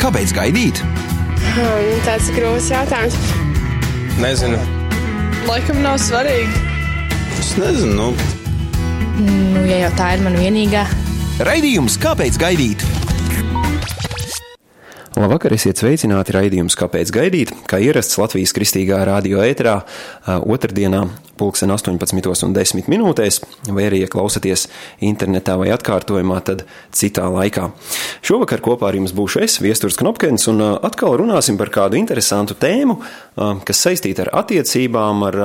Kāpēc gaidīt? Hmm, tāds ir grūts jautājums. Nezinu. Laikam nav svarīgi. Es nezinu. Nu. Nu, ja jau tā ir mana vienīgā. Raidījums Kāpēc gaidīt? Labvakar, esiet sveicināti raidījums, kāpēc gaidīt, kā ierasts Latvijas kristīgā radio ēterā otrdienā, pulksten 18,10 minūtēs, vai arī, ja klausaties internetā vai atkārtojumā, tad citā laikā. Šovakar kopā ar jums būšu es, Viesturs Knopkins, un atkal runāsim par kādu interesantu tēmu, kas saistīta ar attiecībām, ar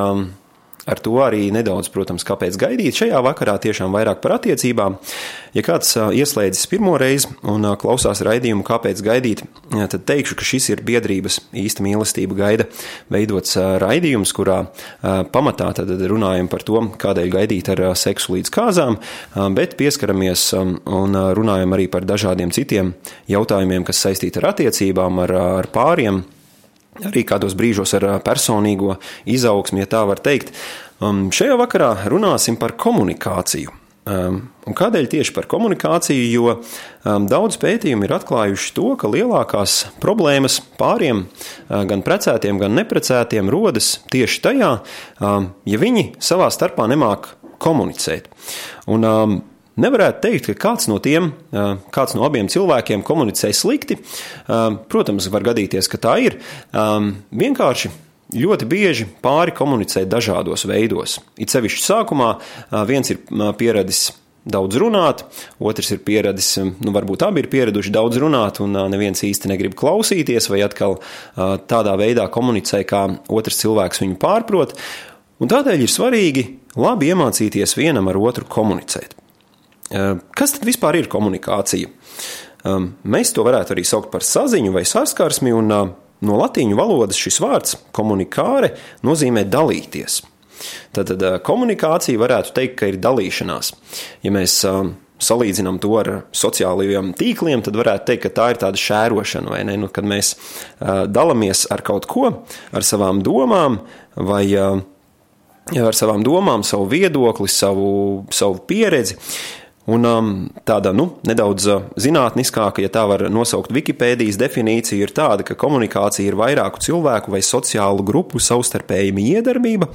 Ar to arī nedaudz, protams, kāpēc gaidīt. Šajā vakarā tiešām vairāk par attiecībām. Ja kāds ieslēdzis pirmo reizi un klausās raidījumu, kāpēc gaidīt, tad teikšu, ka šis ir biedrības īsta mīlestība gaida veidots raidījums, kurā pamatā tad runājam par to, kādēļ gaidīt ar seksu līdz kāzām, bet pieskaramies un runājam arī par dažādiem citiem jautājumiem, kas saistīti ar attiecībām, ar, ar pāriem arī kādos brīžos ar personīgo izaugsmu, ja tā var teikt. Um, šajā vakarā runāsim par komunikāciju. Um, un kādēļ tieši par komunikāciju? Jo um, daudz pētījumu ir atklājuši to, ka lielākās problēmas pāriem, uh, gan precētiem, gan neprecētiem, rodas tieši tajā, um, ja viņi savā starpā nemāk komunicēt. Un, um, Nevarētu teikt, ka kāds no tiem, kāds no abiem cilvēkiem komunicē slikti. Protams, var gadīties, ka tā ir. Vienkārši ļoti bieži pāri komunicē dažādos veidos. It sevišķi sākumā viens ir pieradis daudz runāt, otrs ir pieradis, nu, varbūt abi ir pieraduši daudz runāt, un neviens īsti negrib klausīties, vai atkal tādā veidā komunicē, kā otrs cilvēks viņu pārprot. Un tādēļ ir svarīgi labi iemācīties vienam ar otru komunicēt. Kas tad vispār ir komunikācija? Mēs to varētu arī saukt par saziņu vai saskarsmi, un no latīņu valodas šis vārds komunikāre nozīmē dalīties. Tātad komunikācija varētu teikt, ka ir dalīšanās. Ja mēs salīdzinām to ar sociālajiem tīkliem, tad varētu teikt, ka tā ir tāda šērošana, vai ne? Nu, kad mēs dalāmies ar kaut ko, ar savām domām vai ar savām domām, savu viedokli, savu, savu pieredzi. Un um, tāda nu, nedaudz uh, zinātniskāka, ja tā var nosaukt Wikipēdijas definīcija, ir tāda, ka komunikācija ir vairāku cilvēku vai sociālu grupu savstarpēja miedarbība,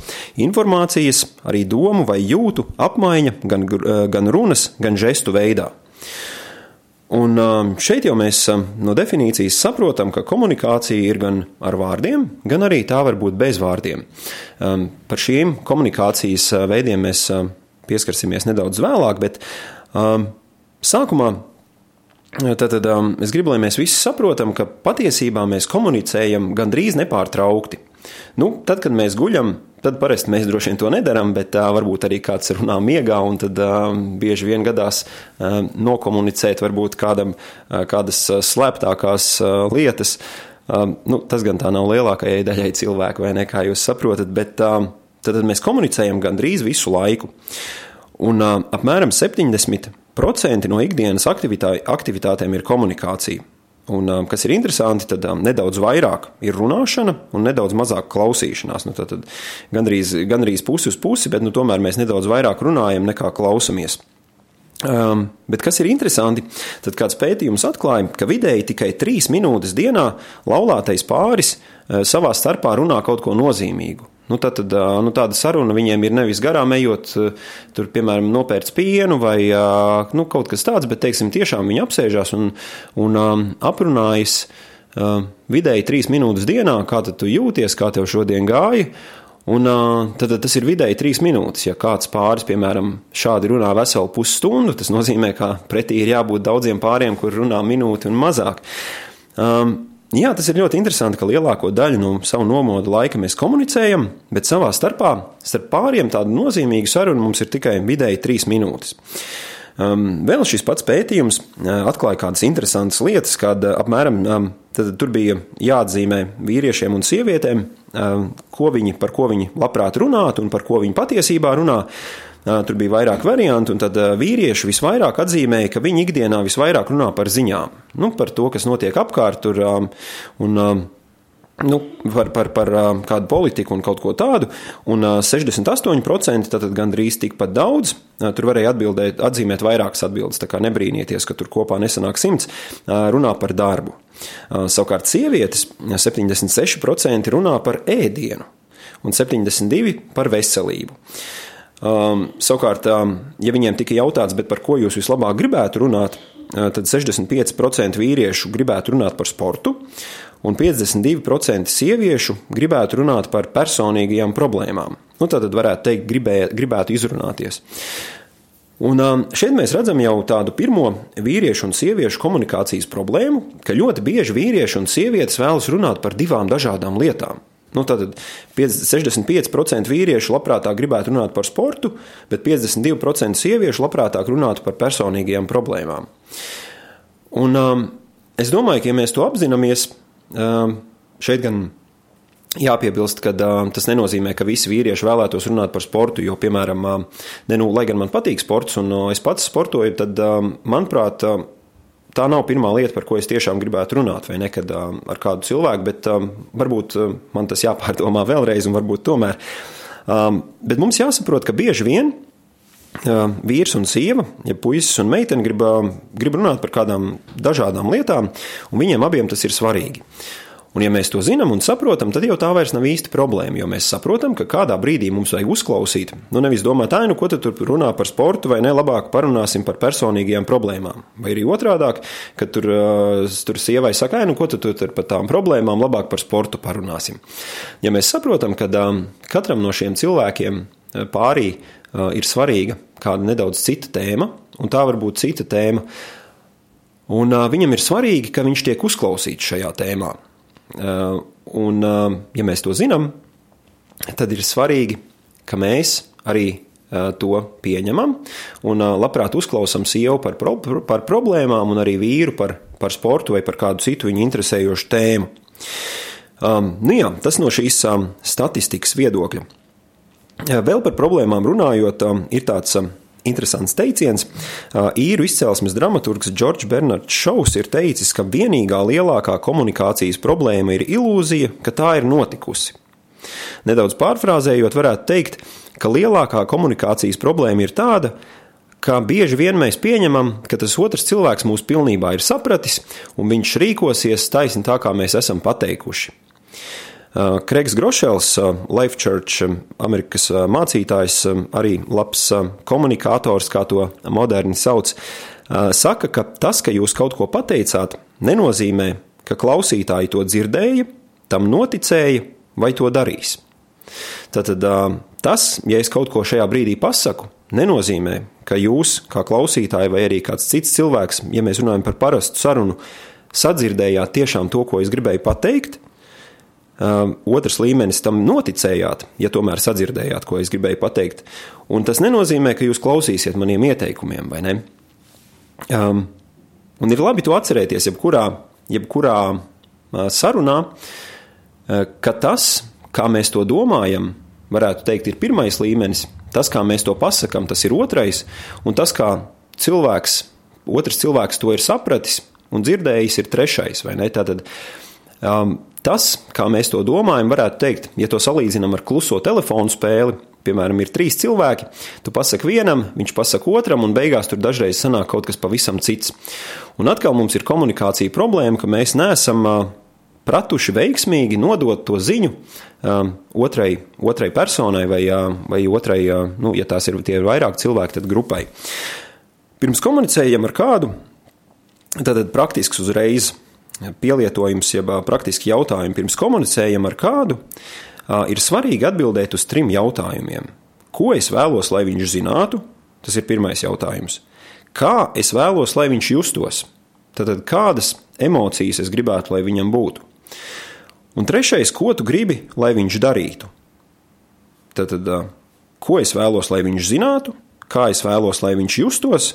informācijas, arī domu vai jūtu apmaiņa gan, uh, gan runas, gan žestu veidā. Un um, šeit jau mēs um, no definīcijas saprotam, ka komunikācija ir gan ar vārdiem, gan arī tā var būt bez vārdiem. Par šīm komunikācijas uh, veidiem mēs pieskarsimies nedaudz vēlāk, bet Um, sākumā Tātad um, es gribu, lai mēs visi saprotam, ka patiesībā mēs komunicējam gandrīz nepārtraukti. Nu, tad, kad mēs guļam, tad parasti mēs droši vien to nedarām, bet uh, varbūt arī kāds runā miegā, un tad uh, bieži vien gadās uh, nokomunicēt varbūt kādam uh, kādas uh, slēptākās uh, lietas. Uh, nu, tas gan tā nav lielākajai daļai cilvēku, vai ne, kā jūs saprotat, bet uh, tad mēs komunicējam gandrīz visu laiku. Uh, Un apmēram 70% no ikdienas aktivitā, aktivitātēm ir komunikācija. Un, kas ir interesanti, tad nedaudz vairāk ir runāšana un nedaudz mazāk klausīšanās. Nu, tad, tad gandrīz, gandrīz pusi uz pusi, bet nu, tomēr mēs nedaudz vairāk runājam nekā klausamies. Um, bet kas ir interesanti, tad kāds pētījums atklāja, ka vidēji tikai trīs minūtes dienā laulātais pāris savā starpā runā kaut ko nozīmīgu. Nu, tad, tad, nu, tāda saruna viņiem ir nevis garām ejot, tur, piemēram, nopērts pienu vai nu, kaut kas tāds, bet, teiksim, tiešām viņi apsēžās un, un aprunājas vidēji trīs minūtes dienā, kā tu jūties, kā tev šodien gāja. Un, tad, tad tas ir vidēji trīs minūtes. Ja kāds pāris, piemēram, šādi runā veselu pusstundu, tas nozīmē, ka pretī ir jābūt daudziem pāriem, kur runā minūti un mazāk. Um, Jā, tas ir ļoti interesanti, ka lielāko daļu no savu nomodu laika mēs komunicējam, bet savā starpā, starp pāriem tādu nozīmīgu sarunu mums ir tikai vidēji trīs minūtes. Um, vēl šis pats pētījums uh, atklāja kādas interesantas lietas, kad uh, apmēram um, tad, tur bija jāatzīmē vīriešiem un sievietēm, um, ko viņi, par ko viņi labprāt runātu un par ko viņi patiesībā runā. Tur bija vairāk variantu, un tad vīrieši visvairāk atzīmēja, ka viņi ikdienā visvairāk runā par ziņām, nu, par to, kas notiek apkārt. Tur, un, nu, par, par, par kādu politiku un kaut ko tādu, un 68% tad gandrīz tikpat daudz. Tur varēja atbildēt, atzīmēt vairākas atbildes, tā kā nebrīnieties, ka tur kopā nesanāk simts, runā par darbu. Savukārt sievietes 76% runā par ēdienu un 72% par veselību. Um, savukārt, um, ja viņiem tika jautāts, par ko jūs vislabāk gribētu runāt, tad 65% vīriešu gribētu runāt par sportu, un 52% sieviešu gribētu runāt par personīgajām problēmām. Nu, tad varētu teikt, gribē, gribētu izrunāties. Un šeit mēs redzam jau tādu pirmo vīriešu un sieviešu komunikācijas problēmu, ka ļoti bieži vīrieši un sievietes vēlas runāt par divām dažādām lietām. Nu, tad 65% vīriešu labprātāk gribētu runāt par sportu, bet 52% sieviešu labprātāk runātu par personīgajām problēmām. Un, um, es domāju, ka, ja mēs to apzināmies, Šeit gan jāpiebilst, ka tas nenozīmē, ka visi vīrieši vēlētos runāt par sportu, jo, piemēram, ne, nu, lai gan man patīk sports un es pats sportoju, tad, manuprāt, tā nav pirmā lieta, par ko es tiešām gribētu runāt, vai nekad ar kādu cilvēku, bet varbūt man tas jāpārdomā vēlreiz, un varbūt tomēr. Bet mums jāsaprot, ka bieži vien vīrs un sieva, ja puisis un meitene grib, grib runāt par kādām dažādām lietām, un viņiem abiem tas ir svarīgi. Un, ja mēs to zinām un saprotam, tad jau tā vairs nav īsti problēma. Jo mēs saprotam, ka kādā brīdī mums vajag uzklausīt, nu nevis domāt, ah, nu ko tu tur runā par sportu, vai ne, labāk parunāsim par personīgajām problēmām. Vai arī otrādi, kad tur, tur sievai saka, ah, nu ko tu tur par tām problēmām, labāk par sportu parunāsim. Ja mēs saprotam, ka katram no šiem cilvēkiem pārī ir svarīga kāda nedaudz cita tēma, un tā var būt cita tēma. Un viņam ir svarīgi, ka viņš tiek uzklausīts šajā tēmā. Uh, un, uh, ja mēs to zinām, tad ir svarīgi, ka mēs arī uh, to pieņemam un labprāt uzklausām sievu par, pro, par problēmām, un arī vīru par, par sportu vai par kādu citu viņu interesējošu tēmu. Um, nu jā, tas no šīs um, statistikas viedokļa. Vēl par problēmām runājot, ir tāds interesants teiciens. Īru izcelsmes dramaturgs Džordžs Bernards Šaus ir teicis, ka vienīgā lielākā komunikācijas problēma ir ilūzija, ka tā ir notikusi. Nedaudz pārfrāzējot, varētu teikt, ka lielākā komunikācijas problēma ir tāda, ka bieži vien mēs pieņemam, ka tas otrs cilvēks mūs pilnībā ir sapratis, un viņš rīkosies taisni tā, kā mēs esam pateikuši. Kreigs Grošels, uh, Life Church, um, Amerikas mācītājs, arī labs komunikators, kā to moderni sauc, saka, ka tas, ka jūs kaut ko pateicāt, nenozīmē, ka klausītāji to dzirdēja, tam noticēja vai to darīs. Tātad tas, ja es kaut ko šajā brīdī pasaku, nenozīmē, ka jūs, kā klausītāji, vai arī kāds cits cilvēks, ja mēs runājam par parastu sarunu, sadzirdējāt tiešām to, ko es gribēju pateikt, Um, otrs līmenis tam noticējāt, ja tomēr sadzirdējāt, ko es gribēju pateikt. Un tas nenozīmē, ka jūs klausīsiet maniem ieteikumiem, vai ne? Um, un ir labi to atcerēties, jebkurā, jebkurā uh, sarunā, uh, ka tas, kā mēs to domājam, varētu teikt, ir pirmais līmenis. Tas, kā mēs to pasakām, tas ir otrais, un tas, kā cilvēks, otrs cilvēks to ir sapratis un dzirdējis, ir trešais. Tātad, um, Tas, kā mēs to domājam, varētu teikt, ja to salīdzinām ar kluso telefonu spēli, piemēram, ir trīs cilvēki, tu pasaki vienam, viņš pasaka otram, un beigās tur dažreiz sanāk kaut kas pavisam cits. Un atkal mums ir komunikācija problēma, ka mēs neesam pratuši veiksmīgi nodot to ziņu otrai, otrai personai vai, vai otrai, nu, ja tās ir, ir vairāk cilvēki, tad grupai. Pirms komunicējam ar kādu, tad praktisks uzreiz pielietojums, jeb praktiski jautājumi pirms komunicējam ar kādu, ir svarīgi atbildēt uz trim jautājumiem. Ko es vēlos, lai viņš zinātu? Tas ir pirmais jautājums. Kā es vēlos, lai viņš justos? Tad kādas emocijas es gribētu, lai viņam būtu? Un trešais, ko tu gribi, lai viņš darītu? Tad, ko es vēlos, lai viņš zinātu, kā es vēlos, lai viņš justos,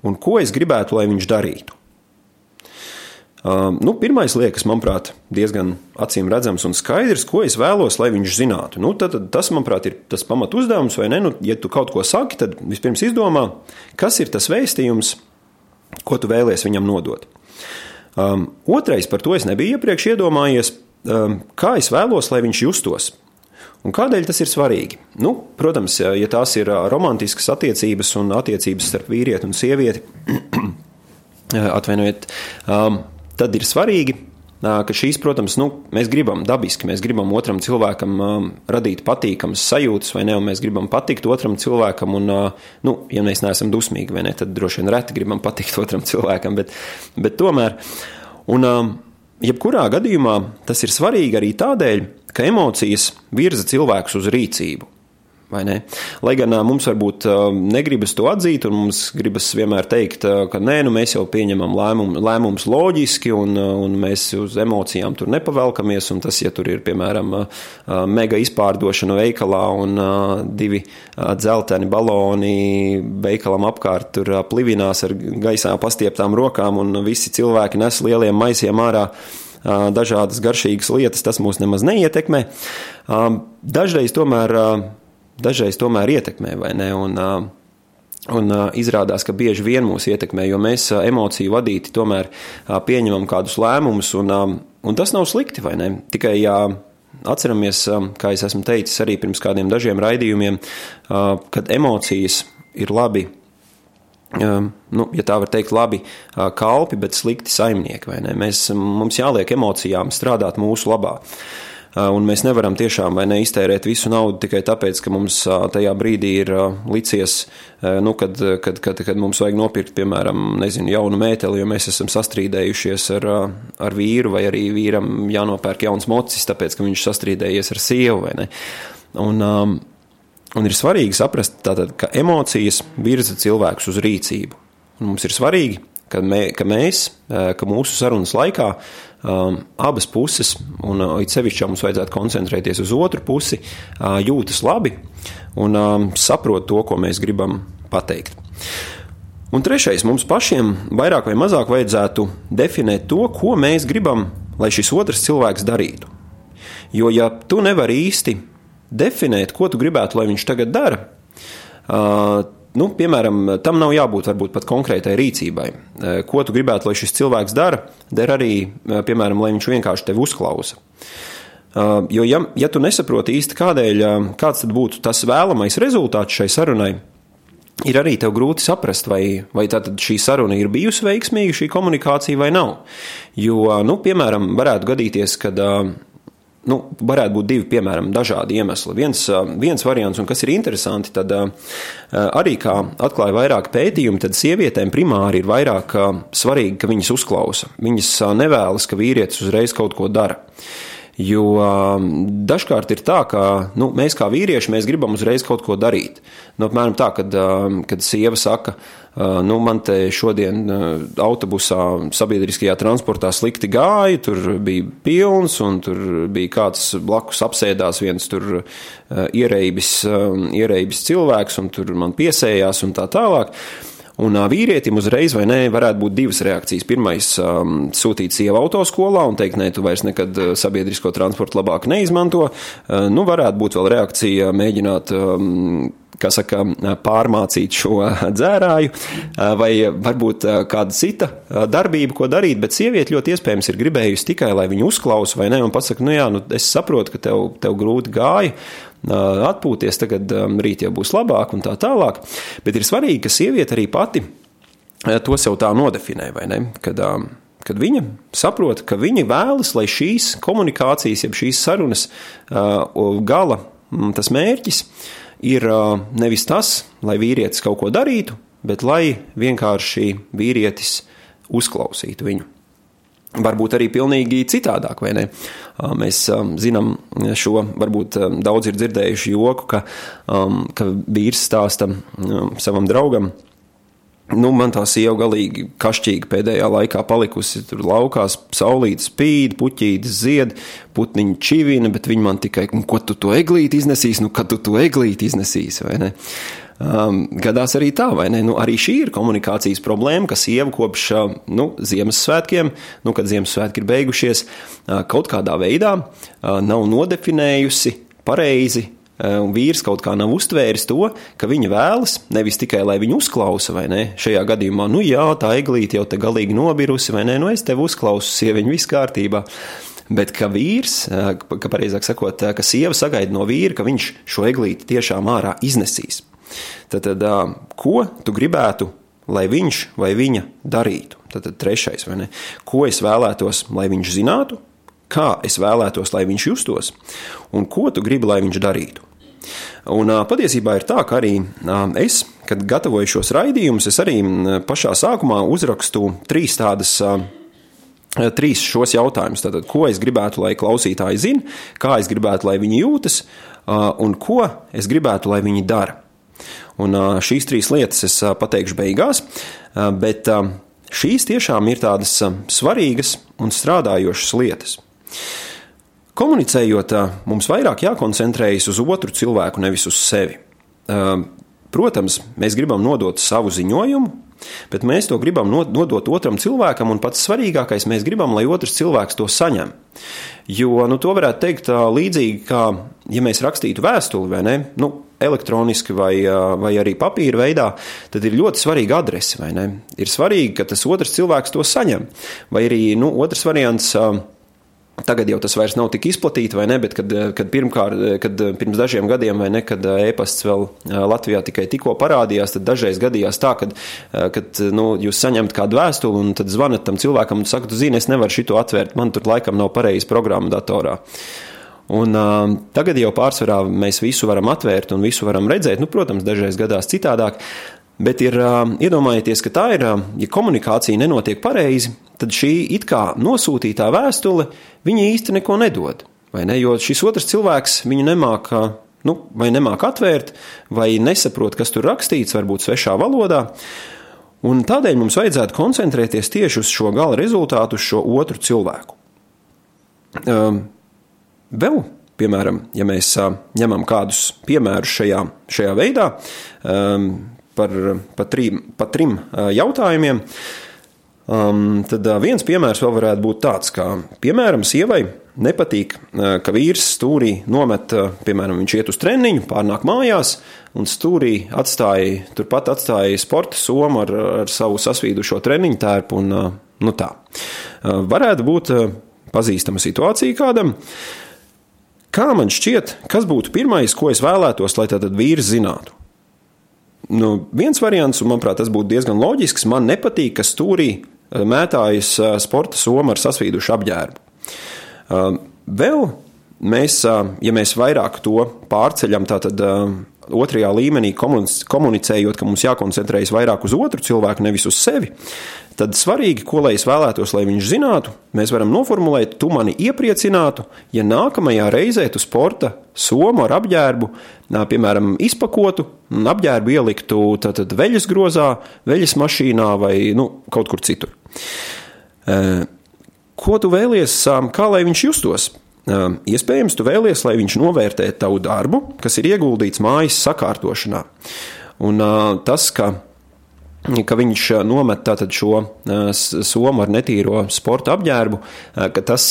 un ko es gribētu, lai viņš darītu? Uh, nu, pirmais liekas, manuprāt, diezgan acīm redzams un skaidrs, ko es vēlos, lai viņš zinātu. Nu, tad, tas, manuprāt, ir tas pamat uzdevums, vai ne? Nu, ja tu kaut ko saki, tad vispirms izdomā, kas ir tas vēstījums, ko tu vēlies viņam nodot. Um, otrais, par to es nebiju iepriekš iedomājies, kā es vēlos, lai viņš justos. Un kādēļ tas ir svarīgi? Nu, protams, ja tās ir romantiskas attiecības un attiecības starp vīrieti un sievieti, atvainojiet, tad ir svarīgi, ka šīs, protams, nu, mēs gribam dabiski, mēs gribam otram cilvēkam um, radīt patīkamas sajūtas, vai ne, mēs gribam patikt otram cilvēkam, un, uh, nu, ja mēs neesam dusmīgi, vai ne, tad droši vien reti gribam patikt otram cilvēkam, bet, bet tomēr, un um, jebkurā gadījumā tas ir svarīgi arī tādēļ, ka emocijas virza cilvēkus uz rīcību. Lai gan mums varbūt negribas to atzīt, un mums gribas vienmēr teikt, ka nē, nu mēs jau pieņemam lēmum, lēmumus loģiski, un, un mēs uz emocijām tur nepavelkamies. Tas, ja tur ir piemēram mega izpārdošana veikalā un divi dzelteni baloni veikalam apkārt tur plivinās ar gaisā pastieptām rokām, un visi cilvēki nes lieliem maisiem ārā dažādas garšīgas lietas, tas mūs nemaz neietekmē. Dažreiz tomēr dažreiz tomēr ietekmē, vai ne? Un, Un uh, izrādās, ka bieži vien mūs ietekmē, jo mēs uh, emociju vadīti tomēr uh, pieņemam kādus lēmumus, un, uh, un tas nav slikti, vai ne? Tikai jā. Atceramies, kā es esmu teicis arī pirms kādiem dažiem raidījumiem, kad emocijas ir labi nu, ja tā var teikt, labi kalpi, bet slikti saimnieki. Mēs, mums jāliek emocijām strādāt mūsu labā. Un mēs nevaram tiešām ne, iztērēt visu naudu tikai tāpēc, ka mums tajā brīdī ir licies, nu, kad, kad, kad, kad mums vajag nopirkt, piemēram, nezinu, jaunu mēteli, jo mēs esam sastrīdējušies ar, ar vīru, vai arī vīram jānopērk jauns mocis, tāpēc, ka viņš sastrīdējies ar sievu. Un, um, un ir svarīgi saprast, tātad, ka emocijas virza cilvēkus uz rīcību. Un mums ir svarīgi, ka, mē, ka mēs, ka mūsu sarunas laikā abas puses, un uh, it sevišķi mums vajadzētu koncentrēties uz otru pusi, uh, jūtas labi un um, saprot to, ko mēs gribam pateikt. Un trešais, mums pašiem vairāk vai mazāk vajadzētu definēt to, ko mēs gribam, lai šis otrs cilvēks darītu. Jo, ja tu nevari īsti definēt, ko tu gribētu, lai viņš tagad dara, uh, nu, piemēram, tam nav jābūt varbūt pat konkrētai rīcībai. Eh, ko tu gribētu, lai šis cilvēks dara, der arī, eh, piemēram, lai viņš vienkārši tevi uzklausa. Eh, jo, ja, ja tu nesaproti īsti, kādēļ, kāds būtu tas vēlamais rezultāts šai sarunai, ir arī tev grūti saprast, vai, vai šī saruna ir bijusi veiksmīga, šī komunikācija vai nav. Jo, nu, piemēram, varētu gadīties, ka Nu, varētu būt divi, piemēram, dažādi iemesli. Viens, viens variants, un kas ir interesanti, tad arī kā atklāja vairāk pētījumu, tad sievietēm primāri ir vairāk svarīgi, ka viņas uzklausa. Viņas nevēlas, ka vīrietis uzreiz kaut ko dara. Jo dažkārt ir tā, ka nu, mēs kā vīrieši mēs gribam uzreiz kaut ko darīt. Nu, apmēram tā, kad, kad sieva saka, ka Nu, man te šodien autobusā, sabiedriskajā transportā slikti gāja, tur bija pilns, un tur bija kāds blakus apsēdās viens tur ierēbis, ierēbis cilvēks, un tur man piesējās un tā tālāk. Un vīrietim uzreiz vai nē, varētu būt divas reakcijas. Pirmais um, - sūtīt sievu autoskolā un teikt, nē, tu vairs nekad sabiedrisko transportu labāk neizmanto. Uh, nu, varētu būt vēl reakcija mēģināt um, saka, pārmācīt šo dzērāju, vai varbūt kāda cita darbība, ko darīt, bet sieviete ļoti iespējams ir gribējusi tikai, lai viņu uzklausa vai ne, un pasaka, nu jā, nu es saprotu, ka tev, tev grūti gāja, atpūties, tagad rīt jau būs labāk un tā tālāk, bet ir svarīgi, ka sieviete arī pati to sev tā nodefinē, vai ne, kad kad viņa saprot, ka viņa vēlas, lai šīs komunikācijas, jeb šīs sarunas gala tas mērķis ir nevis tas, lai vīrietis kaut ko darītu, bet lai vienkārši vīrietis uzklausītu viņu. Varbūt arī pilnīgi citādāk, vai ne? Mēs zinām šo, varbūt daudz ir dzirdējuši joku, ka, ka vīrs stāsta savam draugam, Nu, man tā sieva galīgi kašķīga pēdējā laikā palikusi. Tur laukās saulītas spīd, puķītes zied, putniņi čivina, bet viņi man tikai, ko tu to eglīti iznesīsi, nu, kad tu to eglīti iznesīsi, vai ne? Um, gadās arī tā, vai ne? Nu, arī šī ir komunikācijas problēma, ka sieva kopš nu, Ziemassvētkiem, nu, kad Ziemassvētki ir beigušies, kaut kādā veidā nav nodefinējusi pareizi Eh, un vīrs kaut kā nav uztvēris to, ka viņa vēlas nevis tikai, lai viņu uzklausa, vai ne? Šajā gadījumā, nu jā, tā eglīte jau te galīgi nobirusi, vai ne? Nu es tevi uzklausu, sieviņa, viss kārtībā. bet ka vīrs, ka pareizāk sakot, ka sieva sagaida no vīra, ka viņš šo eglīti tiešām ārā iznesīs. Tad, tad ko tu gribētu, lai viņš vai viņa darītu? Tad, tad trešais, vai ne? Ko es vēlētos, lai viņš zinātu, kā es vēlētos, lai viņš justos, un ko tu gribi, lai viņš darītu. Un patiesībā ir tā, ka arī es, kad gatavoju šos raidījumus, es arī pašā sākumā uzrakstu trīs tādas trīs šos jautājumus. Tātad, ko es gribētu, lai klausītāji zina, kā es gribētu, lai viņi jūtas, un ko es gribētu, lai viņi dara. Un šīs trīs lietas es pateikšu beigās, bet šīs tiešām ir tādas svarīgas un strādājošas lietas. Komunicējot, mums vairāk jākoncentrējas uz otru cilvēku, nevis uz sevi. Protams, mēs gribam nodot savu ziņojumu, bet mēs to gribam nodot otram cilvēkam, un pats svarīgākais, mēs gribam, lai otrs cilvēks to saņem. Jo nu, to varētu teikt līdzīgi, kā ja mēs rakstītu vēstuli, vai ne? Nu, elektroniski vai, vai arī papīra veidā, tad ir ļoti svarīga adrese. Ir svarīgi, ka tas otrs cilvēks to saņem. Vai arī nu, otrs variants Tagad jau tas vairs nav tik izplatīts, vai ne? Bet, kad, kad, pirmkārt, kad pirms dažiem gadiem, vai ne, kad e-pasts vēl Latvijā tikai tikko parādījās, tad dažreiz gadījās tā, kad, kad nu, jūs saņemat kādu vēstuli un tad zvanat tam cilvēkam un sakat, zini, es nevaru šito atvērt, man tur laikam nav pareizi programma datorā. Un, uh, tagad jau pārsvarā mēs visu varam atvērt un visu varam redzēt. Nu, protams, dažreiz gadās citādāk, Bet ir iedomājieties, ka tā ir, ja komunikācija nenotiek pareizi, tad šī it kā nosūtītā vēstule viņa īsti neko nedod. Ne? Jo šis otrs cilvēks viņu nemāca. Nu, vai nemāk atvērt, vai nesaprot, kas tur rakstīts, varbūt svešā valodā. Un tādēļ mums vajadzētu koncentrēties tieši uz šo gala rezultātu, uz šo otru cilvēku. Um, vēl, piemēram, ja mēs uh, ņemam kādus piemērus šajā, šajā veidā, par, par, trim, par trim jautājumiem. Um, tad viens piemērs vēl varētu būt tāds, ka, piemēram, sievai nepatīk, ka vīrs stūrī nomet, piemēram, viņš iet uz treniņu, pārnāk mājās, un stūrī atstāja, turpat atstāja sporta somu ar, ar savu sasvīdušo treniņu tērpu, un nu tā. Varētu būt pazīstama situācija kādam. Kā man šķiet, kas būtu pirmais, ko es vēlētos, lai tātad vīrs zinātu? nu, viens variants, un manuprāt, tas būtu diezgan loģisks. Man nepatīk, ka stūrī eh, mētājas eh, sporta soma ar sasvīdušu apģērbu. Eh, vēl mēs, ja mēs vairāk to pārceļam, tātad otrajā līmenī komunicējot, ka mums jākoncentrējas vairāk uz otru cilvēku, nevis uz sevi, tad svarīgi, ko lai es vēlētos, lai viņš zinātu, mēs varam noformulēt, tu mani iepriecinātu, ja nākamajā reizē tu sporta somu ar apģērbu, piemēram, izpakotu un apģērbu ieliktu tātad veļas grozā, veļas mašīnā vai nu, kaut kur citur. Ko tu vēlies, kā lai viņš justos? Iespējams, tu vēlies, lai viņš novērtē tavu darbu, kas ir ieguldīts mājas sakārtošanā. Un tas, ka ka viņš nomet šo somu ar netīro sporta apģērbu, ka tas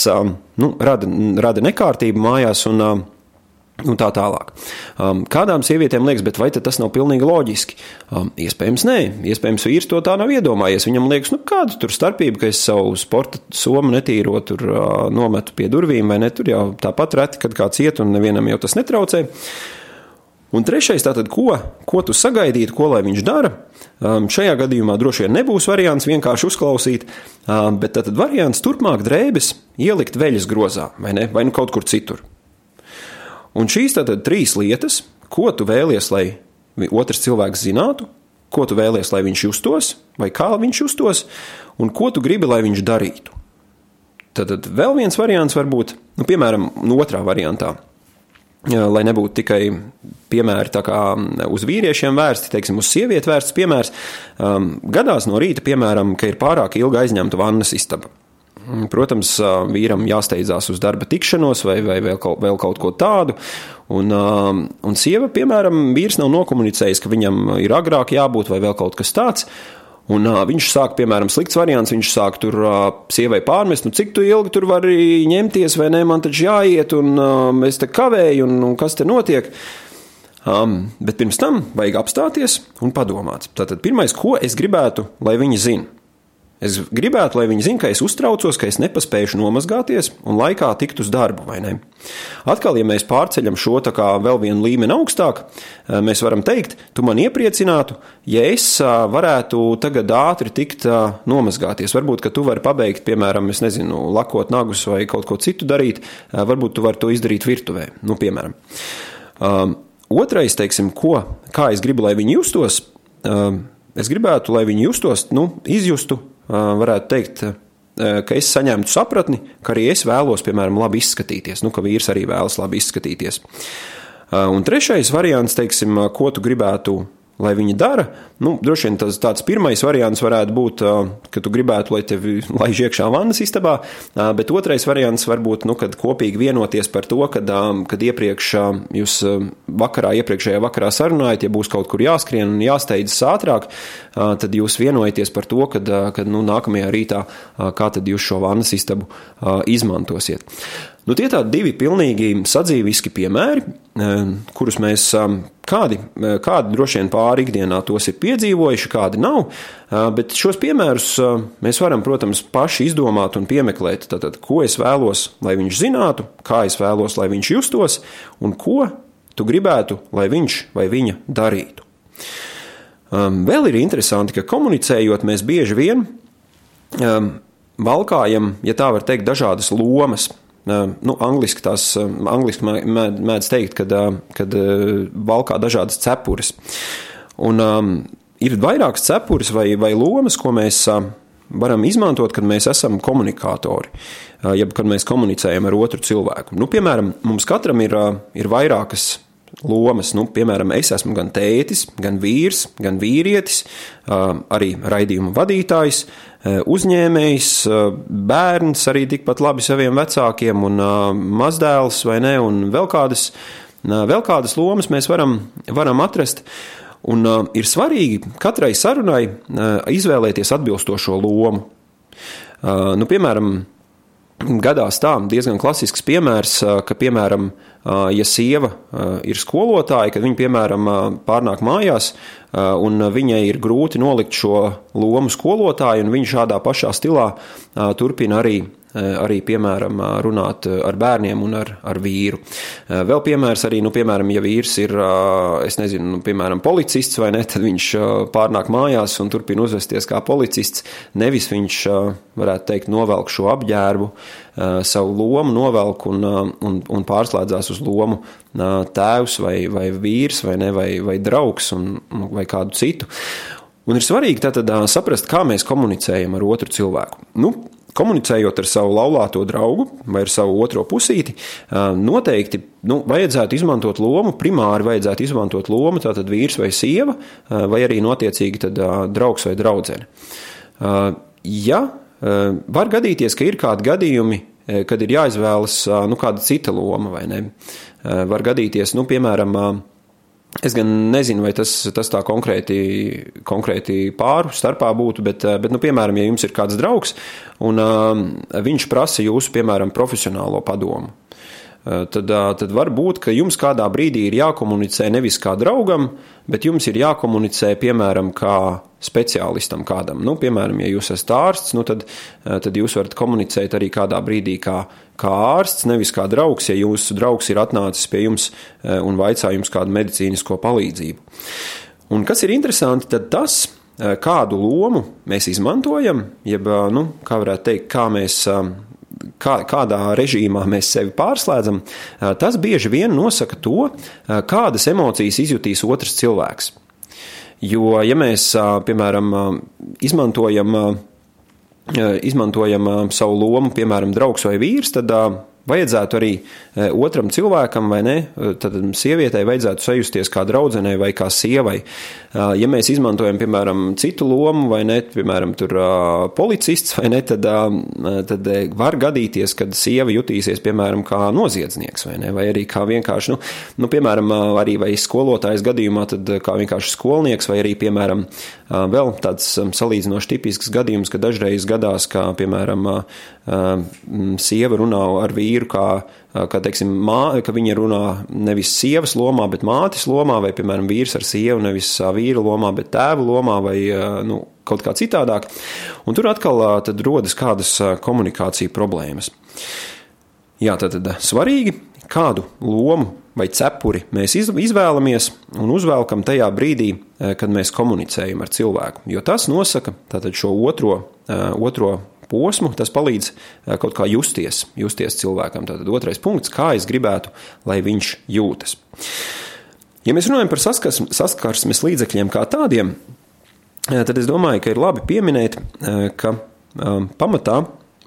nu, rada, rada nekārtību mājās un Un tā tālāk. Um, kādām sievietēm liekas, bet vai tas nav pilnīgi loģiski? Um, iespējams, nē, iespējams, vīrs to tā nav iedomājies. Viņam liekas, nu, kāda tur starpība, ka es savu sporta somu netīro tur uh, nometu pie durvīm, vai ne? Tur jau tāpat reti, kad kāds iet, un nevienam jau tas netraucē. Un trešais, tātad, ko, ko tu sagaidītu, ko lai viņš dara? Um, šajā gadījumā droši vien nebūs variants vienkārši uzklausīt, um, bet tātad variants turpmāk drēbes ielikt veļas grozā vai, ne? vai nu kaut kur citur. Un šīs tātad trīs lietas, ko tu vēlies, lai otrs cilvēks zinātu, ko tu vēlies, lai viņš justos, vai kā viņš justos, un ko tu gribi, lai viņš darītu. Tad, vēl viens variants var būt, nu, piemēram, no otrā variantā. Lai nebūtu tikai piemēri uz vīriešiem vērsti, teiksim, uz sievieti vērsts piemērs, um, gadās no rīta, piemēram, ka ir pārāk ilgi aizņemta vannas istaba. Protams, vīram jāsteidzās uz darba tikšanos vai, vai vēl, kaut, vēl kaut ko tādu. Un, un sieva, piemēram, vīrs nav nokomunicējis, ka viņam ir agrāk jābūt vai vēl kaut kas tāds. Un, uh, viņš sāk, piemēram, slikts variants. Viņš sāk tur uh, sievai pārmest, nu, cik tu ilgi tur vari ņemties, vai ne? Man taču jāiet, un uh, es te kavēju, un, un kas te notiek. Um, bet pirms tam vajag apstāties un padomāt. Tātad, pirmais, ko es gribētu, lai viņi zinātu. Es gribētu, lai viņi zinātu, ka es uztraucos, ka es nepaspēju nomazgāties un laikā tikt uz darbu? Atkal, ja mēs pārceļam šo kā vēl vienu līmeni augstāk, eh, mēs varam teikt, tu man iepriecinātu, ja es eh, varētu tagad ātri tikt eh, nomazgāties. Varbūt, ka tu vari pabeigt, piemēram, nezinu, lakot nagus vai kaut ko citu darīt, varbūt tu vari to izdarīt virtuvē, nu, piemēram. Um, otrais, teiksim, ko, kā es gribu, lai viņi justos, um, es gribētu, lai viņi justos, nu, izjustu varētu teikt, ka es saņemtu sapratni, ka arī es vēlos, piemēram, labi izskatīties, nu, ka vīrs arī vēlas labi izskatīties. Un trešais variants, teiksim, ko tu gribētu lai viņi dara. Nu, droši vien tas tāds pirmais variants varētu būt, ka tu gribētu, lai tevi laiž iekšā vannas istabā, bet otrais variants var būt, nu, kad kopīgi vienoties par to, kad, kad iepriekš jūs vakarā, iepriekšējā vakarā sarunājat, ja būs kaut kur jāskrien un jāsteidzas ātrāk, tad jūs vienojaties par to, kad, kad nu, nākamajā rītā, kā tad jūs šo vannas istabu izmantosiet. Nu, tie tādi divi pilnīgi sadzīviski piemēri, e, kurus mēs e, kādi, e, kādi droši vien pāri ikdienā tos ir piedzīvojuši, kādi nav. Bet šos piemērus mēs varam, protams, paši izdomāt un piemeklēt. Tātad, ko es vēlos, lai viņš zinātu, kā es vēlos, lai viņš justos, un ko tu gribētu, lai viņš vai viņa darītu. Vēl ir interesanti, ka komunicējot, mēs bieži vien valkājam, ja tā var teikt, dažādas lomas nu, angliski tās angliski mēdz teikt, kad, kad valkā dažādas cepures. Un um, ir vairākas cepures vai, vai lomas, ko mēs varam izmantot, kad mēs esam komunikatori, jeb kad mēs komunicējam ar otru cilvēku. Nu, piemēram, mums katram ir, ir vairākas lomas. Nu, piemēram, es esmu gan tētis, gan vīrs, gan vīrietis, arī raidījuma vadītājs, uzņēmējs, bērns arī tikpat labi saviem vecākiem, un mazdēls vai ne, un vēl kādas, vēl kādas lomas mēs varam, varam atrast. Un ir svarīgi katrai sarunai izvēlēties atbilstošo lomu. Nu, piemēram, gadās tā, diezgan klasisks piemērs, ka, piemēram, ja sieva ir skolotāja, kad viņa, piemēram, pārnāk mājās, un viņai ir grūti nolikt šo lomu skolotāju, un viņa šādā pašā stilā turpina arī arī, piemēram, eh, runāt eh, ar bērniem un ar, ar vīru. Vēl piemērs arī, nu, piemēram, ja vīrs ir, es nezinu, nu, piemēram, policists vai ne, tad viņš pārnāk mājās un turpina uzvesties kā policists, nevis viņš, varētu teikt, novelk šo apģērbu, savu lomu novelk un, un, un pārslēdzās uz lomu tēvs vai, vai vīrs vai, ne, vai, vai draugs un, vai kādu citu. Un ir svarīgi tātad saprast, kā mēs komunicējam ar otru cilvēku. Nu, komunicējot ar savu laulāto draugu vai ar savu otro pusīti, noteikti nu, vajadzētu izmantot lomu, primāri vajadzētu izmantot lomu, tātad vīrs vai sieva, vai arī notiecīgi tad, draugs vai draudzene. Ja var gadīties, ka ir kādi gadījumi, kad ir jāizvēlas nu, kāda cita loma, vai ne? Var gadīties, nu, piemēram, Es gan nezinu, vai tas, tas tā konkrēti, konkrēti pāru starpā būtu, bet, bet nu, piemēram, ja jums ir kāds draugs un uh, viņš prasa jūsu, piemēram, profesionālo padomu, uh, tad, uh, tad var būt, ka jums kādā brīdī ir jākomunicē nevis kā draugam, bet jums ir jākomunicē, piemēram, kā speciālistam kādam. Nu, piemēram, ja jūs esat ārsts, nu, tad, eh, tad jūs varat komunicēt arī kādā brīdī kā, kā ārsts, nevis kā draugs, ja jūsu draugs ir atnācis pie jums eh, un vaicā jums kādu medicīnisko palīdzību. Un kas ir interesanti, tad tas, eh, kādu lomu mēs izmantojam, jeb, nu, kā varētu teikt, kā mēs kā, kādā režīmā mēs sevi pārslēdzam, tas bieži vien nosaka to, kādas emocijas izjutīs otrs cilvēks. Jo, ja mēs, piemēram, izmantojam, izmantojam savu lomu, piemēram, draugs vai vīrs, tad vajadzētu arī e, otram cilvēkam, vai ne, e, tad sievietei vajadzētu sajusties kā draudzenei vai kā sievai. E, ja mēs izmantojam, piemēram, citu lomu, vai ne, piemēram, tur policists, vai ne, tad, tad var gadīties, kad sieva jutīsies, piemēram, kā noziedznieks, vai ne, vai arī kā vienkārši, nu, nu piemēram, arī vai skolotājas gadījumā, tad kā vienkārši skolnieks, vai arī, piemēram, vēl tāds salīdzinoši tipisks gadījums, ka dažreiz gadās, kā, piemēram, sieva runā ar vīru, kā, kā teiksim, mā, ka viņa runā nevis sievas lomā, bet mātes lomā, vai, piemēram, vīrs ar sievu nevis vīra lomā, bet tēva lomā, vai, nu, kaut kā citādāk. Un tur atkal rodas kādas komunikācija problēmas. Jā, tad, tad svarīgi, kādu lomu vai cepuri mēs izvēlamies un uzvelkam tajā brīdī, kad mēs komunicējam ar cilvēku. Jo tas nosaka šo otro, otro posmu, tas palīdz kaut kā justies, justies cilvēkam. Tātad otrais punkts, kā es gribētu, lai viņš jūtas. Ja mēs runājam par saskarsmes, saskarsmes līdzekļiem kā tādiem, tad es domāju, ka ir labi pieminēt, ka pamatā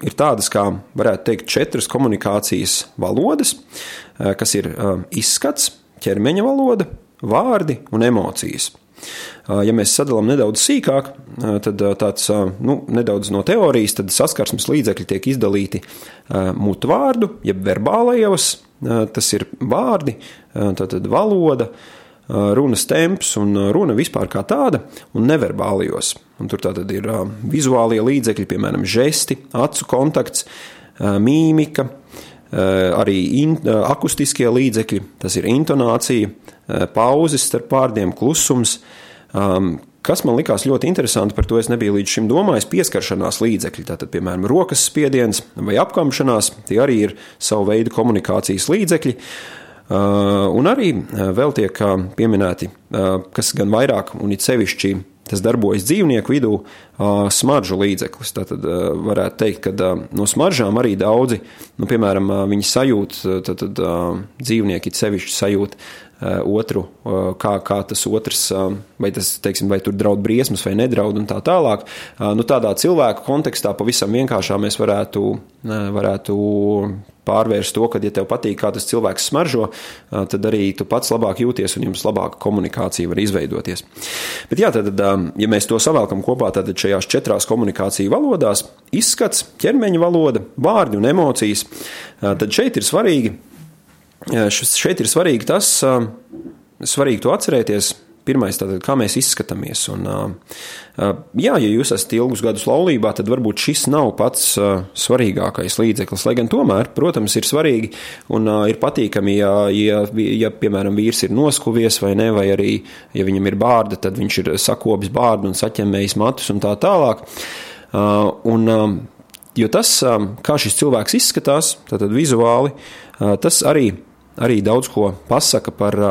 ir tādas, kā varētu teikt, četras komunikācijas valodas, kas ir izskats, ķermeņa valoda, vārdi un emocijas. Ja mēs sadalām nedaudz sīkāk, tad tāds nu, nedaudz no teorijas, tad saskarsmes līdzekļi tiek izdalīti mutvārdu, jeb verbālajos, tas ir vārdi, tātad valoda, runas temps un runa vispār kā tāda, un neverbālajos. Un tur tātad ir vizuālie līdzekļi, piemēram, žesti, acu kontakts, mīmika, arī in, akustiskie līdzekļi, tas ir intonācija, pauzes starp vārdiem, klusums. Kas man likās ļoti interesanti, par to es nebiju līdz šim domājis, pieskaršanās līdzekļi. Tātad, piemēram, rokas spiediens vai apkamšanās, tie arī ir savu veidu komunikācijas līdzekļi. Un arī vēl tiek pieminēti, kas gan vairāk un it sevišķi tas darbojas dzīvnieku vidū, smaržu līdzeklis. Tad varētu teikt, ka no smaržām arī daudzi, nu, piemēram, viņi sajūt, tad, tad dzīvnieki sevišķi sajūt otru, kā, kā tas otrs, vai tas, teiksim, vai tur draud briesmas vai nedraud un tā tālāk. Nu, tādā cilvēku kontekstā pavisam vienkāršā mēs varētu, varētu pārvērst to, ka, ja tev patīk, kā tas cilvēks smaržo, tad arī tu pats labāk jūties un jums labāka komunikācija var izveidoties. Bet, jā, tad, ja mēs to savēlkam kopā, tad šajās četrās komunikāciju valodās - izskats, ķermeņa valoda, vārdi un emocijas, tad šeit ir svarīgi, šeit ir svarīgi tas, svarīgi to atcerēties, Pirmais, tātad, kā mēs izskatāmies. Un, jā, ja jūs esat ilgus gadus laulībā, tad varbūt šis nav pats svarīgākais līdzeklis. Lai gan tomēr, protams, ir svarīgi un ir patīkami, ja, ja, ja piemēram, vīrs ir noskuvies vai ne, vai arī, ja viņam ir bārda, tad viņš ir sakopis bārdu un saķemmējis matus un tā tālāk. Un, jo tas, kā šis cilvēks izskatās, tātad vizuāli, tas arī, arī daudz ko pasaka par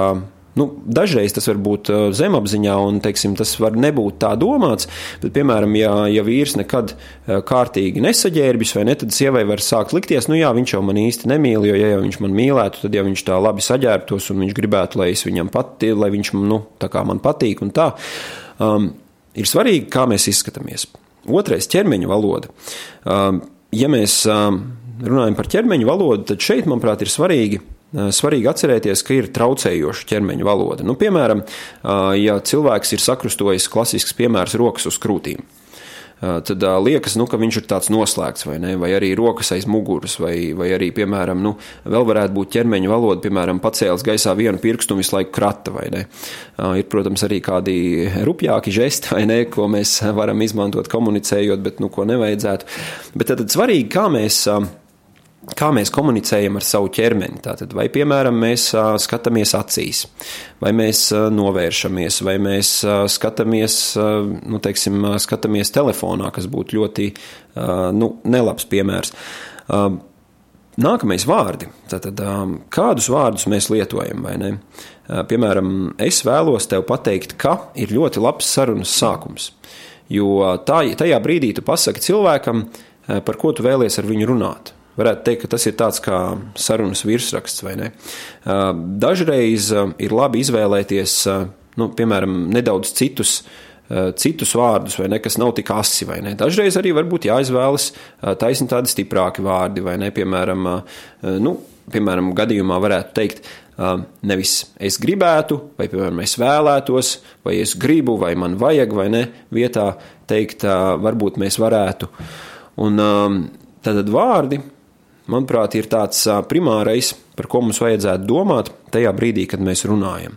Nu, dažreiz tas var būt zemapziņā, un teiksim, tas var nebūt tā domāts. Bet, piemēram, ja, ja vīrs nekad kārtīgi nesaģērbjas, vai ne, tad sievai var sākt likties, nu jā, viņš jau man īsti nemīl, jo, ja jau viņš man mīlētu, tad jau viņš tā labi saģērbtos, un viņš gribētu, lai es viņam patīk, lai viņš nu, man patīk un tā. Um, ir svarīgi, kā mēs izskatāmies. Otrais - ķermeņa valoda. Um, ja mēs um, runājam par ķermeņa valodu, tad šeit, manuprāt, ir svarīgi svarīgi atcerēties, ka ir traucējoša ķermeņa valoda. Nu, piemēram, ja cilvēks ir sakrustojis klasisks piemērs rokas uz krūtīm. Tad uh, liekas, nu, ka viņš ir tāds noslēgts, vai, ne? vai arī rokas aiz muguras, vai, vai arī, piemēram, nu, vēl varētu būt ķermeņa valoda, piemēram, pacēlis gaisā vienu pirkstu un visu laiku krata, ir, protams, arī kādi rupjāki žesti, vai ne, ko mēs varam izmantot komunicējot, bet, nu, ko nevajadzētu. Bet tad, tad svarīgi, kā mēs. Kā mēs komunicējam ar savu ķermeni. Tātad, vai, piemēram, mēs skatāmies acīs, vai mēs novēršamies, vai mēs skatāmies, nu, teiksim, skatāmies telefonā, kas būtu ļoti nu, nelabs piemērs. Nākamais vārdi. Tātad, kādus vārdus mēs lietojam? Piemēram, es vēlos tev pateikt, ka ir ļoti labs sarunas sākums. Jo tā, tajā brīdī tu pasaki cilvēkam, par ko tu vēlies ar viņu runāt. Varētu teikt, ka tas ir tāds kā sarunas virsraksts, vai ne? Dažreiz ir labi izvēlēties, nu, piemēram, nedaudz citus citus vārdus, vai ne, kas nav tik asi. Dažreiz arī varbūt jāizvēlas taisni tādi stiprāki vārdi, vai ne, piemēram, nu, piemēram gadījumā varētu teikt, nevis es gribētu, vai, piemēram, es vēlētos, vai es gribu, vai man vajag, vai ne, vietā teikt, varbūt mēs varētu. Un tātad vārdi manuprāt, ir tāds primārais, par ko mums vajadzētu domāt tajā brīdī, kad mēs runājam.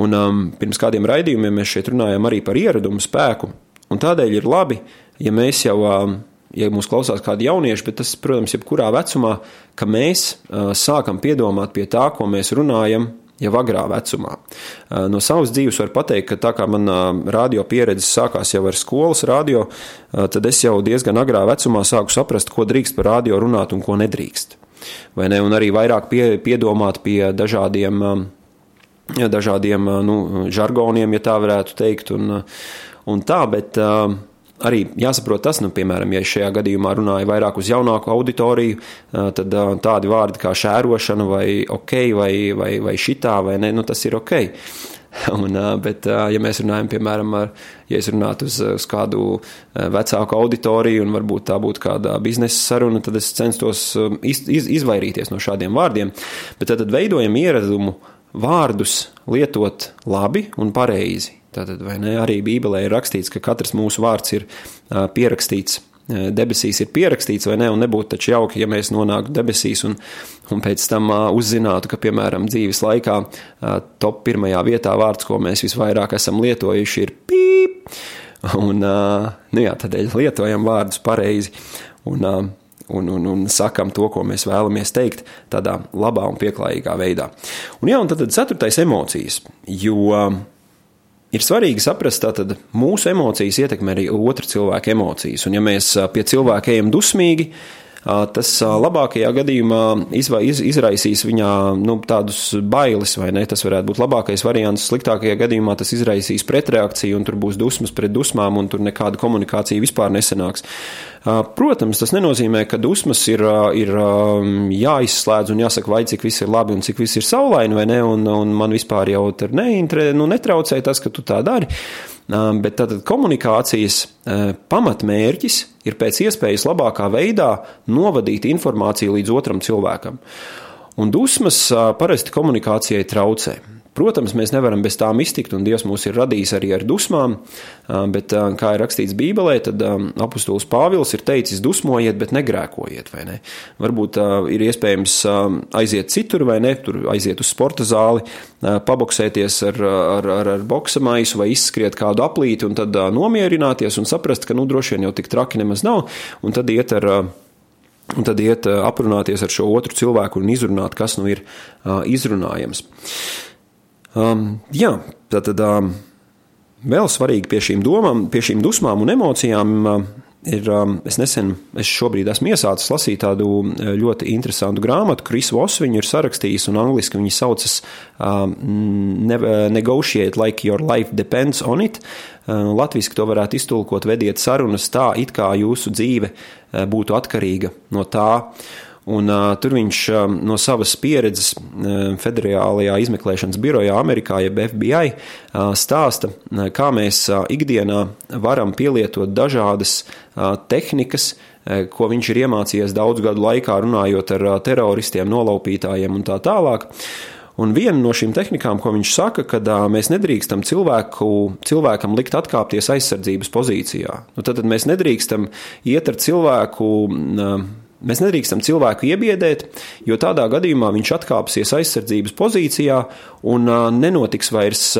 Un, um, pirms kādiem raidījumiem mēs šeit runājam arī par ieradumu spēku, un tādēļ ir labi, ja mēs jau, um, ja mūs klausās kādi jaunieši, bet tas, protams, jebkurā vecumā, ka mēs uh, sākam piedomāt pie tā, ko mēs runājam jau agrā vecumā. No savas dzīves var pateikt, ka tā kā manā radio pieredze sākās jau ar skolas radio, tad es jau diezgan agrā vecumā sāku saprast, ko drīkst par radio runāt un ko nedrīkst. Vai ne? Un arī vairāk pie, piedomāt pie dažādiem, dažādiem nu, žargoniem, ja tā varētu teikt, un, un tā, bet arī jāsaprot tas, nu, piemēram, ja šajā gadījumā runāja vairāk uz jaunāku auditoriju, tad tādi vārdi kā šērošana vai ok, vai, vai, vai šitā, vai ne, nu, tas ir ok. Un, bet, ja mēs runājam, piemēram, ar, ja es runātu uz, uz kādu vecāku auditoriju, un varbūt tā būtu kāda biznesa saruna, tad es censtos iz, iz, izvairīties no šādiem vārdiem. Bet tad, tad veidojam ieradumu vārdus lietot labi un pareizi. Tātad, vai ne, arī Bībelē ir rakstīts, ka katrs mūsu vārds ir pierakstīts debesīs ir pierakstīts, vai ne? Un nebūtu taču jauki, ja mēs nonāktu debesīs un, un pēc tam uh, uzzinātu, ka, piemēram, dzīves laikā uh, top pirmajā vietā vārds, ko mēs visvairāk esam lietojuši, ir pīp. Un, uh, nu jā, tādēļ lietojam vārdus pareizi un, uh, un, un, un sakam to, ko mēs vēlamies teikt, tādā labā un pieklājīgā veidā. Un jā, un tad, tad ceturtais emocijas, jo uh, Ir svarīgi saprast, ka mūsu emocijas ietekmē arī otra cilvēka emocijas. Un, ja mēs pie cilvēka ejam dusmīgi, tas labākajā gadījumā izraisīs viņā nu, tādus bailes, vai ne? Tas varētu būt labākais variants. Sliktākajā gadījumā tas izraisīs pretreakciju, un tur būs dusmas pret dusmām, un tur nekāda komunikācija vispār nesanāks. Protams, tas nenozīmē, ka dusmas ir, ir jāizslēdz un jāsaka, vai cik viss ir labi un cik viss ir saulaini, vai ne, un, un man vispār jau tur neintre, nu, netraucē tas, ka tu tā dari. Bet tātad komunikācijas pamatmērķis ir pēc iespējas labākā veidā novadīt informāciju līdz otram cilvēkam. Un dusmas parasti komunikācijai traucē. Protams, mēs nevaram bez tām iztikt, un Dievs mūs ir radījis arī ar dusmām, bet, kā ir rakstīts Bībelē, tad apustulis Pāvils ir teicis: dusmojiet, bet negrēkojiet, ne? Varbūt ir iespējams aiziet citur, vai ne, tur aiziet uz sporta zāli, paboksēties ar, ar, ar, ar boksa maisu vai izskriet kādu aplīti, un tad nomierināties un saprast, ka, nu, droši vien jau tik traki nemaz nav, un tad iet ar Un tad iet aprunāties ar šo otru cilvēku un izrunāt, kas nu ir izrunājams. Um, jā, tātad um, vēl svarīgi pie šīm domām, pie šīm dusmām un emocijām. Um, ir, um, es nesen, es šobrīd esmu iesācis lasīt tādu uh, ļoti interesantu grāmatu. Kris Voss viņu ir sarakstījis, un angļuiski viņa saucas um, Negotiate like your life depends on it. Uh, Latvijas to varētu iztulkot, vediet sarunas tā, it kā jūsu dzīve uh, būtu atkarīga no tā. Un, uh, tur viņš uh, no savas pieredzes uh, Federālajā izmeklēšanas birojā Amerikā, jeb FBI, uh, stāsta, uh, kā mēs uh, ikdienā varam pielietot dažādas uh, tehnikas, uh, ko viņš ir iemācījies daudzu gadu laikā, runājot ar uh, teroristiem, nolaupītājiem un tā tālāk. Un viena no šīm tehnikām, ko viņš saka, ka mēs nedrīkstam cilvēku, cilvēkam likt atkāpties aizsardzības pozīcijā. Nu, tad, tad mēs nedrīkstam iet ar cilvēku. Uh, Mēs nedrīkstam cilvēku iebiedēt, jo tādā gadījumā viņš atkāpsies aizsardzības pozīcijā un nenotiks vairs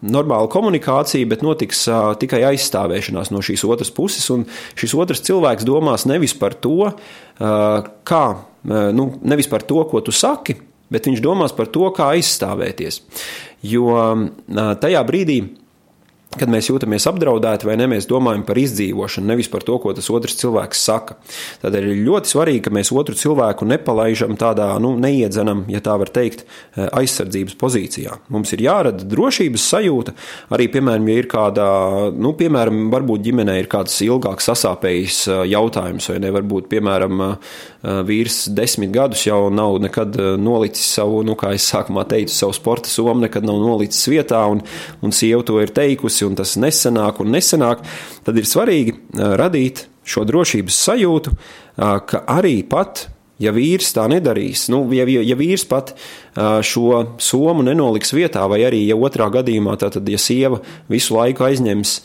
normāla komunikācija, bet notiks uh, tikai aizstāvēšanās no šīs otras puses. Un šis otrs cilvēks domās nevis par to, uh, kā, uh, nu, nevis par to, ko tu saki, bet viņš domās par to, kā aizstāvēties. Jo uh, tajā brīdī, Kad mēs jūtamies apdraudēti vai ne, mēs domājam par izdzīvošanu, nevis par to, ko tas otrs cilvēks saka. Tādēļ ir ļoti svarīgi, ka mēs otru cilvēku nepalaižam tādā, nu, neiedzenam, ja tā var teikt, eh, aizsardzības pozīcijā. Mums ir jārada drošības sajūta, arī, piemēram, ja ir kāda, nu, piemēram, varbūt ģimenē ir kāds ilgāks sasāpējis eh, jautājums, vai ne, varbūt, piemēram, eh, vīrs desmit gadus jau nav nekad nolicis savu, nu, kā es sākumā teicu, savu sporta somu, nekad nav nolicis vietā, un, un sieva to ir teikusi un tas nesanāk un nesanāk, tad ir svarīgi radīt šo drošības sajūtu, ka arī pat ja vīrs tā nedarīs, nu, ja, ja vīrs pat šo somu nenoliks vietā, vai arī, ja otrā gadījumā, tad, ja sieva visu laiku aizņems,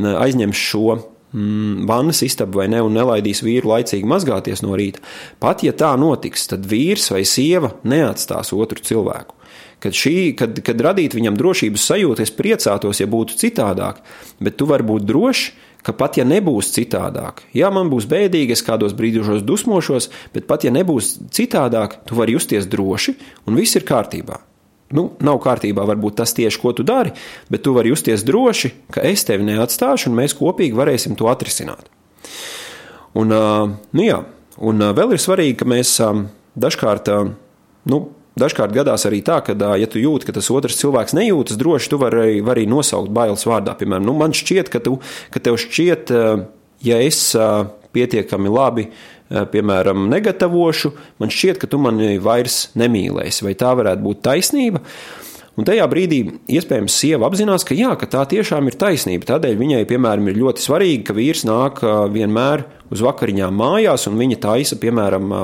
aizņems šo mm, vannas istabu vai ne, un nelaidīs vīru laicīgi mazgāties no rīta, pat ja tā notiks, tad vīrs vai sieva neatstās otru cilvēku. Kad, šī, kad, kad radīt viņam drošības sajūtu, es priecātos, ja būtu citādāk, bet tu vari būt drošs, ka pat ja nebūs citādāk, jā, man būs bēdīgi, es kādos brīžos dusmošos, bet pat ja nebūs citādāk, tu vari justies droši un viss ir kārtībā. Nu, nav kārtībā, varbūt tas tieši, ko tu dari, bet tu vari justies droši, ka es tevi neatstāšu un mēs kopīgi varēsim to atrisināt. Un, nu jā, un vēl ir svarīgi, ka mēs dažkārt, nu, dažkārt gadās arī tā, ka, ja tu jūti, ka tas otrs cilvēks nejūtas droši, tu vari, vari nosaukt bailes vārdā. Piemēram, nu, man šķiet, ka, tu, ka tev šķiet, ja es pietiekami labi piemēram, negatavošu, man šķiet, ka tu mani vairs nemīlēsi. Vai tā varētu būt taisnība? Un tajā brīdī iespējams sieva apzinās, ka, jā, ka tā tiešām ir taisnība. Tādēļ viņai, piemēram, ir ļoti svarīgi, ka vīrs nāk vienmēr uz vakariņām mājās, un viņa taisa, piemēram,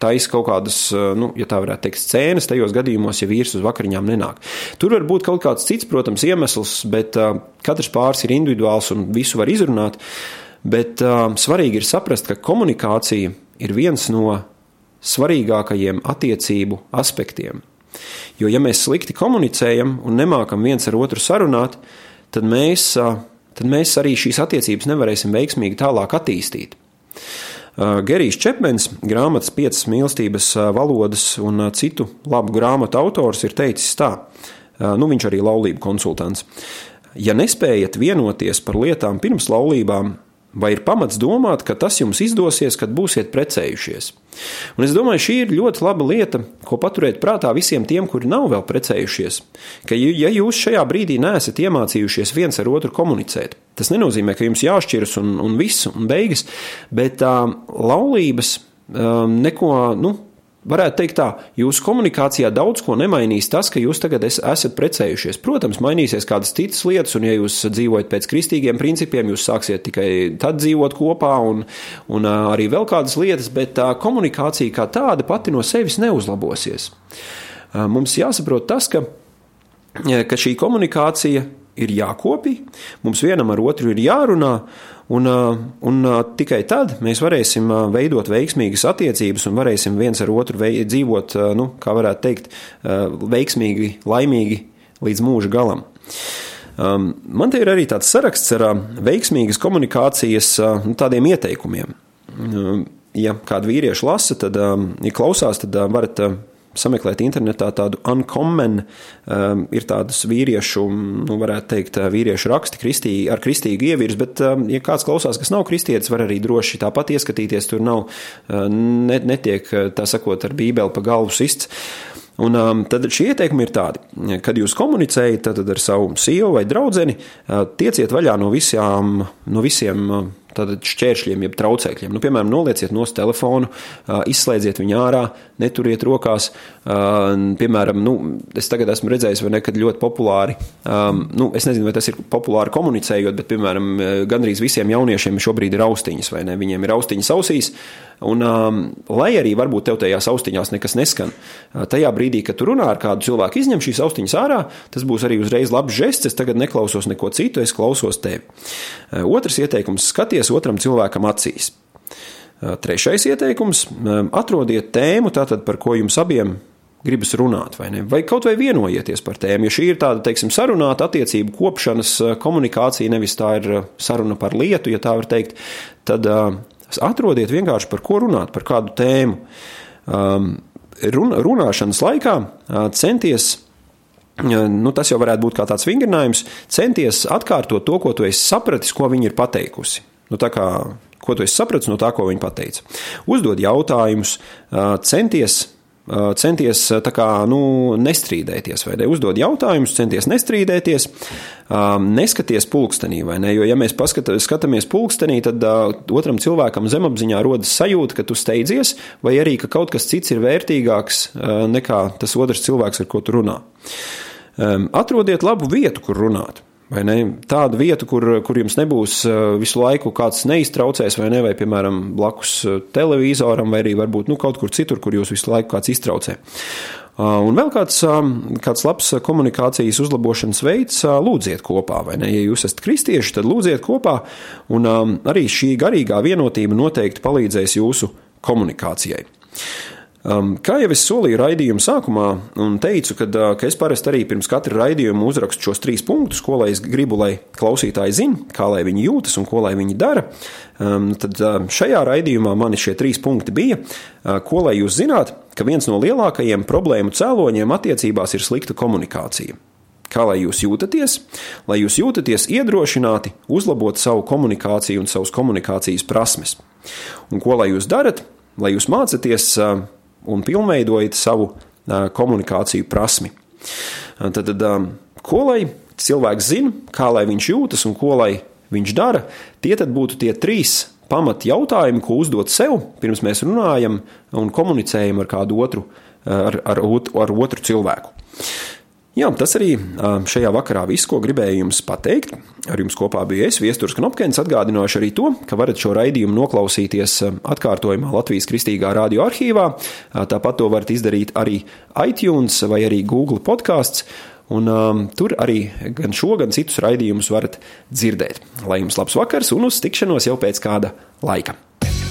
taisa kaut kādas, nu, ja tā varētu teikt, scēnas tajos gadījumos, ja vīrs uz vakariņām nenāk. Tur var būt kaut kāds cits, protams, iemesls, bet katrs pāris ir individuāls un visu var izrunāt. Bet uh, svarīgi ir saprast, ka komunikācija ir viens no svarīgākajiem attiecību aspektiem. Jo, ja mēs slikti komunicējam un nemākam viens ar otru sarunāt, tad mēs, uh, tad mēs arī šīs attiecības nevarēsim veiksmīgi tālāk attīstīt. Uh, Gerijs Čepmens, grāmatas piecas mīlestības uh, valodas un uh, citu labu grāmatu autors, ir teicis tā, uh, nu viņš arī laulību konsultants. Ja nespējat vienoties par lietām pirms laulībām, Vai ir pamats domāt, ka tas jums izdosies, kad būsiet precējušies? Un es domāju, šī ir ļoti laba lieta, ko paturēt prātā visiem tiem, kuri nav vēl precējušies. Ka, ja jūs šajā brīdī neesat iemācījušies viens ar otru komunicēt, tas nenozīmē, ka jums jāšķiras un, un viss un beigas, bet uh, laulības uh, neko, nu, Varētu teikt, tā, jūsu komunikācijā daudz ko nemainīs tas, ka jūs tagad es, esat precējušies. Protams, mainīsies kādas citas lietas, un, ja jūs dzīvojat pēc kristīgiem principiem, jūs sāksiet tikai tad dzīvot kopā, un, un arī vēl kādas lietas, bet tā komunikācija kā tāda pati no sevis neuzlabosies. Mums jāsaprot tas, ka, ka šī komunikācija ir jākopī, mums vienam ar otru ir jārunā, Un, un tikai tad mēs varēsim veidot veiksmīgas attiecības un varēsim viens ar otru dzīvot, nu, kā varētu teikt, veiksmīgi, laimīgi līdz mūža galam. Man te ir arī tāds saraksts ar veiksmīgas komunikācijas nu, tādiem ieteikumiem. Ja kādu vīriešu lasa, tad, ja klausās, tad varat sameklēt internetā tādu uncommon, um, ir tādas vīriešu, nu, varētu teikt, uh, vīriešu raksti kristī, ar kristīgu ievirs, bet, um, ja kāds klausās, kas nav kristietis, var arī droši tāpat ieskatīties, tur nav, uh, net, netiek, uh, tā sakot, ar bībeli pa galvu sists. Un, um, tad šie ieteikumi ir tādi, kad jūs komunicējat ar savu sievu vai draugu, uh, tieciet vaļā no, visām, no visiem uh, Tātad šķēršļiem, jeb traucēkļiem. Nu, piemēram, nolieciet no telefonu, izslēdziet viņu ārā, neturiet rokās. Piemēram, nu, es tagad esmu redzējis, vai nekad ļoti populāri. Nu, es nezinu, vai tas ir populāri komunicējot, bet, piemēram, gandrīz visiem jauniešiem šobrīd ir austiņas, vai ne? Viņiem ir austiņas ausīs. Un, um, lai arī varbūt tev tajās austiņās nekas neskan, tajā brīdī, kad tu runā ar kādu cilvēku, izņem šīs austiņas ārā, tas būs arī uzreiz labs žests. Es tagad neklausos neko citu, es klausos tevi. Otrs ieteikums - skaties skaties otram cilvēkam acīs. Trešais ieteikums - atrodiet tēmu, tātad, par ko jums abiem gribas runāt, vai, ne? vai kaut vai vienojieties par tēmu. Ja šī ir tāda, teiksim, sarunāta attiecību kopšanas komunikācija, nevis tā ir saruna par lietu, ja tā var teikt, tad atrodiet vienkārši par ko runāt, par kādu tēmu. Run, runāšanas laikā centies nu, tas jau varētu būt kā tāds vingrinājums, centies atkārtot to, ko tu esi sapratis, ko viņi ir pateikusi. Nu, kā, ko tu saprati no tā, ko viņi pateica? Uzdod jautājumus, centies centies kā, nu, nestrīdēties, vai ne? Uzdod jautājumus, centies nestrīdēties, neskaties pulkstenī, vai ne? Jo, ja mēs paskata, skatāmies pulkstenī, tad otram cilvēkam zemapziņā rodas sajūta, ka tu steidzies, vai arī ka kaut kas cits ir vērtīgāks nekā tas otrs cilvēks, ar ko tu runā. Atrodiet labu vietu, kur runāt. Tādu vietu, kur, kur jums nebūs uh, visu laiku kāds neiztraucējis, vai ne, vai, piemēram, blakus uh, televizoram, vai arī varbūt nu, kaut kur citur, kur jūs visu laiku kāds iztraucē. Uh, un vēl kāds, kāds labs komunikācijas uzlabošanas veids - lūdziet kopā, vai ne? Ja jūs esat kristieši, tad lūdziet kopā, un arī šī garīgā vienotība noteikti palīdzēs jūsu komunikācijai. Um, kā jau es solīju raidījuma sākumā, un teicu, kad, uh, ka es parasti arī pirms katra raidījuma uzrakstu šos trīs punktus, ko lai es gribu, lai klausītāji zina, kā lai viņi jūtas un ko lai viņi dara, um, tad uh, šajā raidījumā mani šie trīs punkti bija, uh, ko lai jūs zināt, ka viens no lielākajiem problēmu cēloņiem attiecībās ir slikta komunikācija. Kā lai jūs jūtaties? Lai jūs jūtaties iedrošināti uzlabot savu komunikāciju un savas komunikācijas prasmes. Un ko lai jūs darat? Lai jūs mācāties un pilnveidojat savu komunikāciju prasmi. Tad, tad ko lai cilvēks zina, kā lai viņš jūtas un ko lai viņš dara, tie būtu tie trīs pamat jautājumi, ko uzdot sev, pirms mēs runājam un komunicējam ar kādu otru, ar, ar, ar otru cilvēku. Jā, tas arī šajā vakarā viss, ko gribēju jums pateikt. Ar jums kopā bija es, Viestures Knopkins. Atgādināšu arī to, ka varat šo raidījumu noklausīties atkārtojumā Latvijas Kristīgā radio arhīvā. Tāpat to varat izdarīt arī iTunes vai arī Google podkāsts. Un, um, tur arī gan šo, gan citus raidījumus varat dzirdēt. Lai jums labs vakars un uz tikšanos jau pēc kāda laika.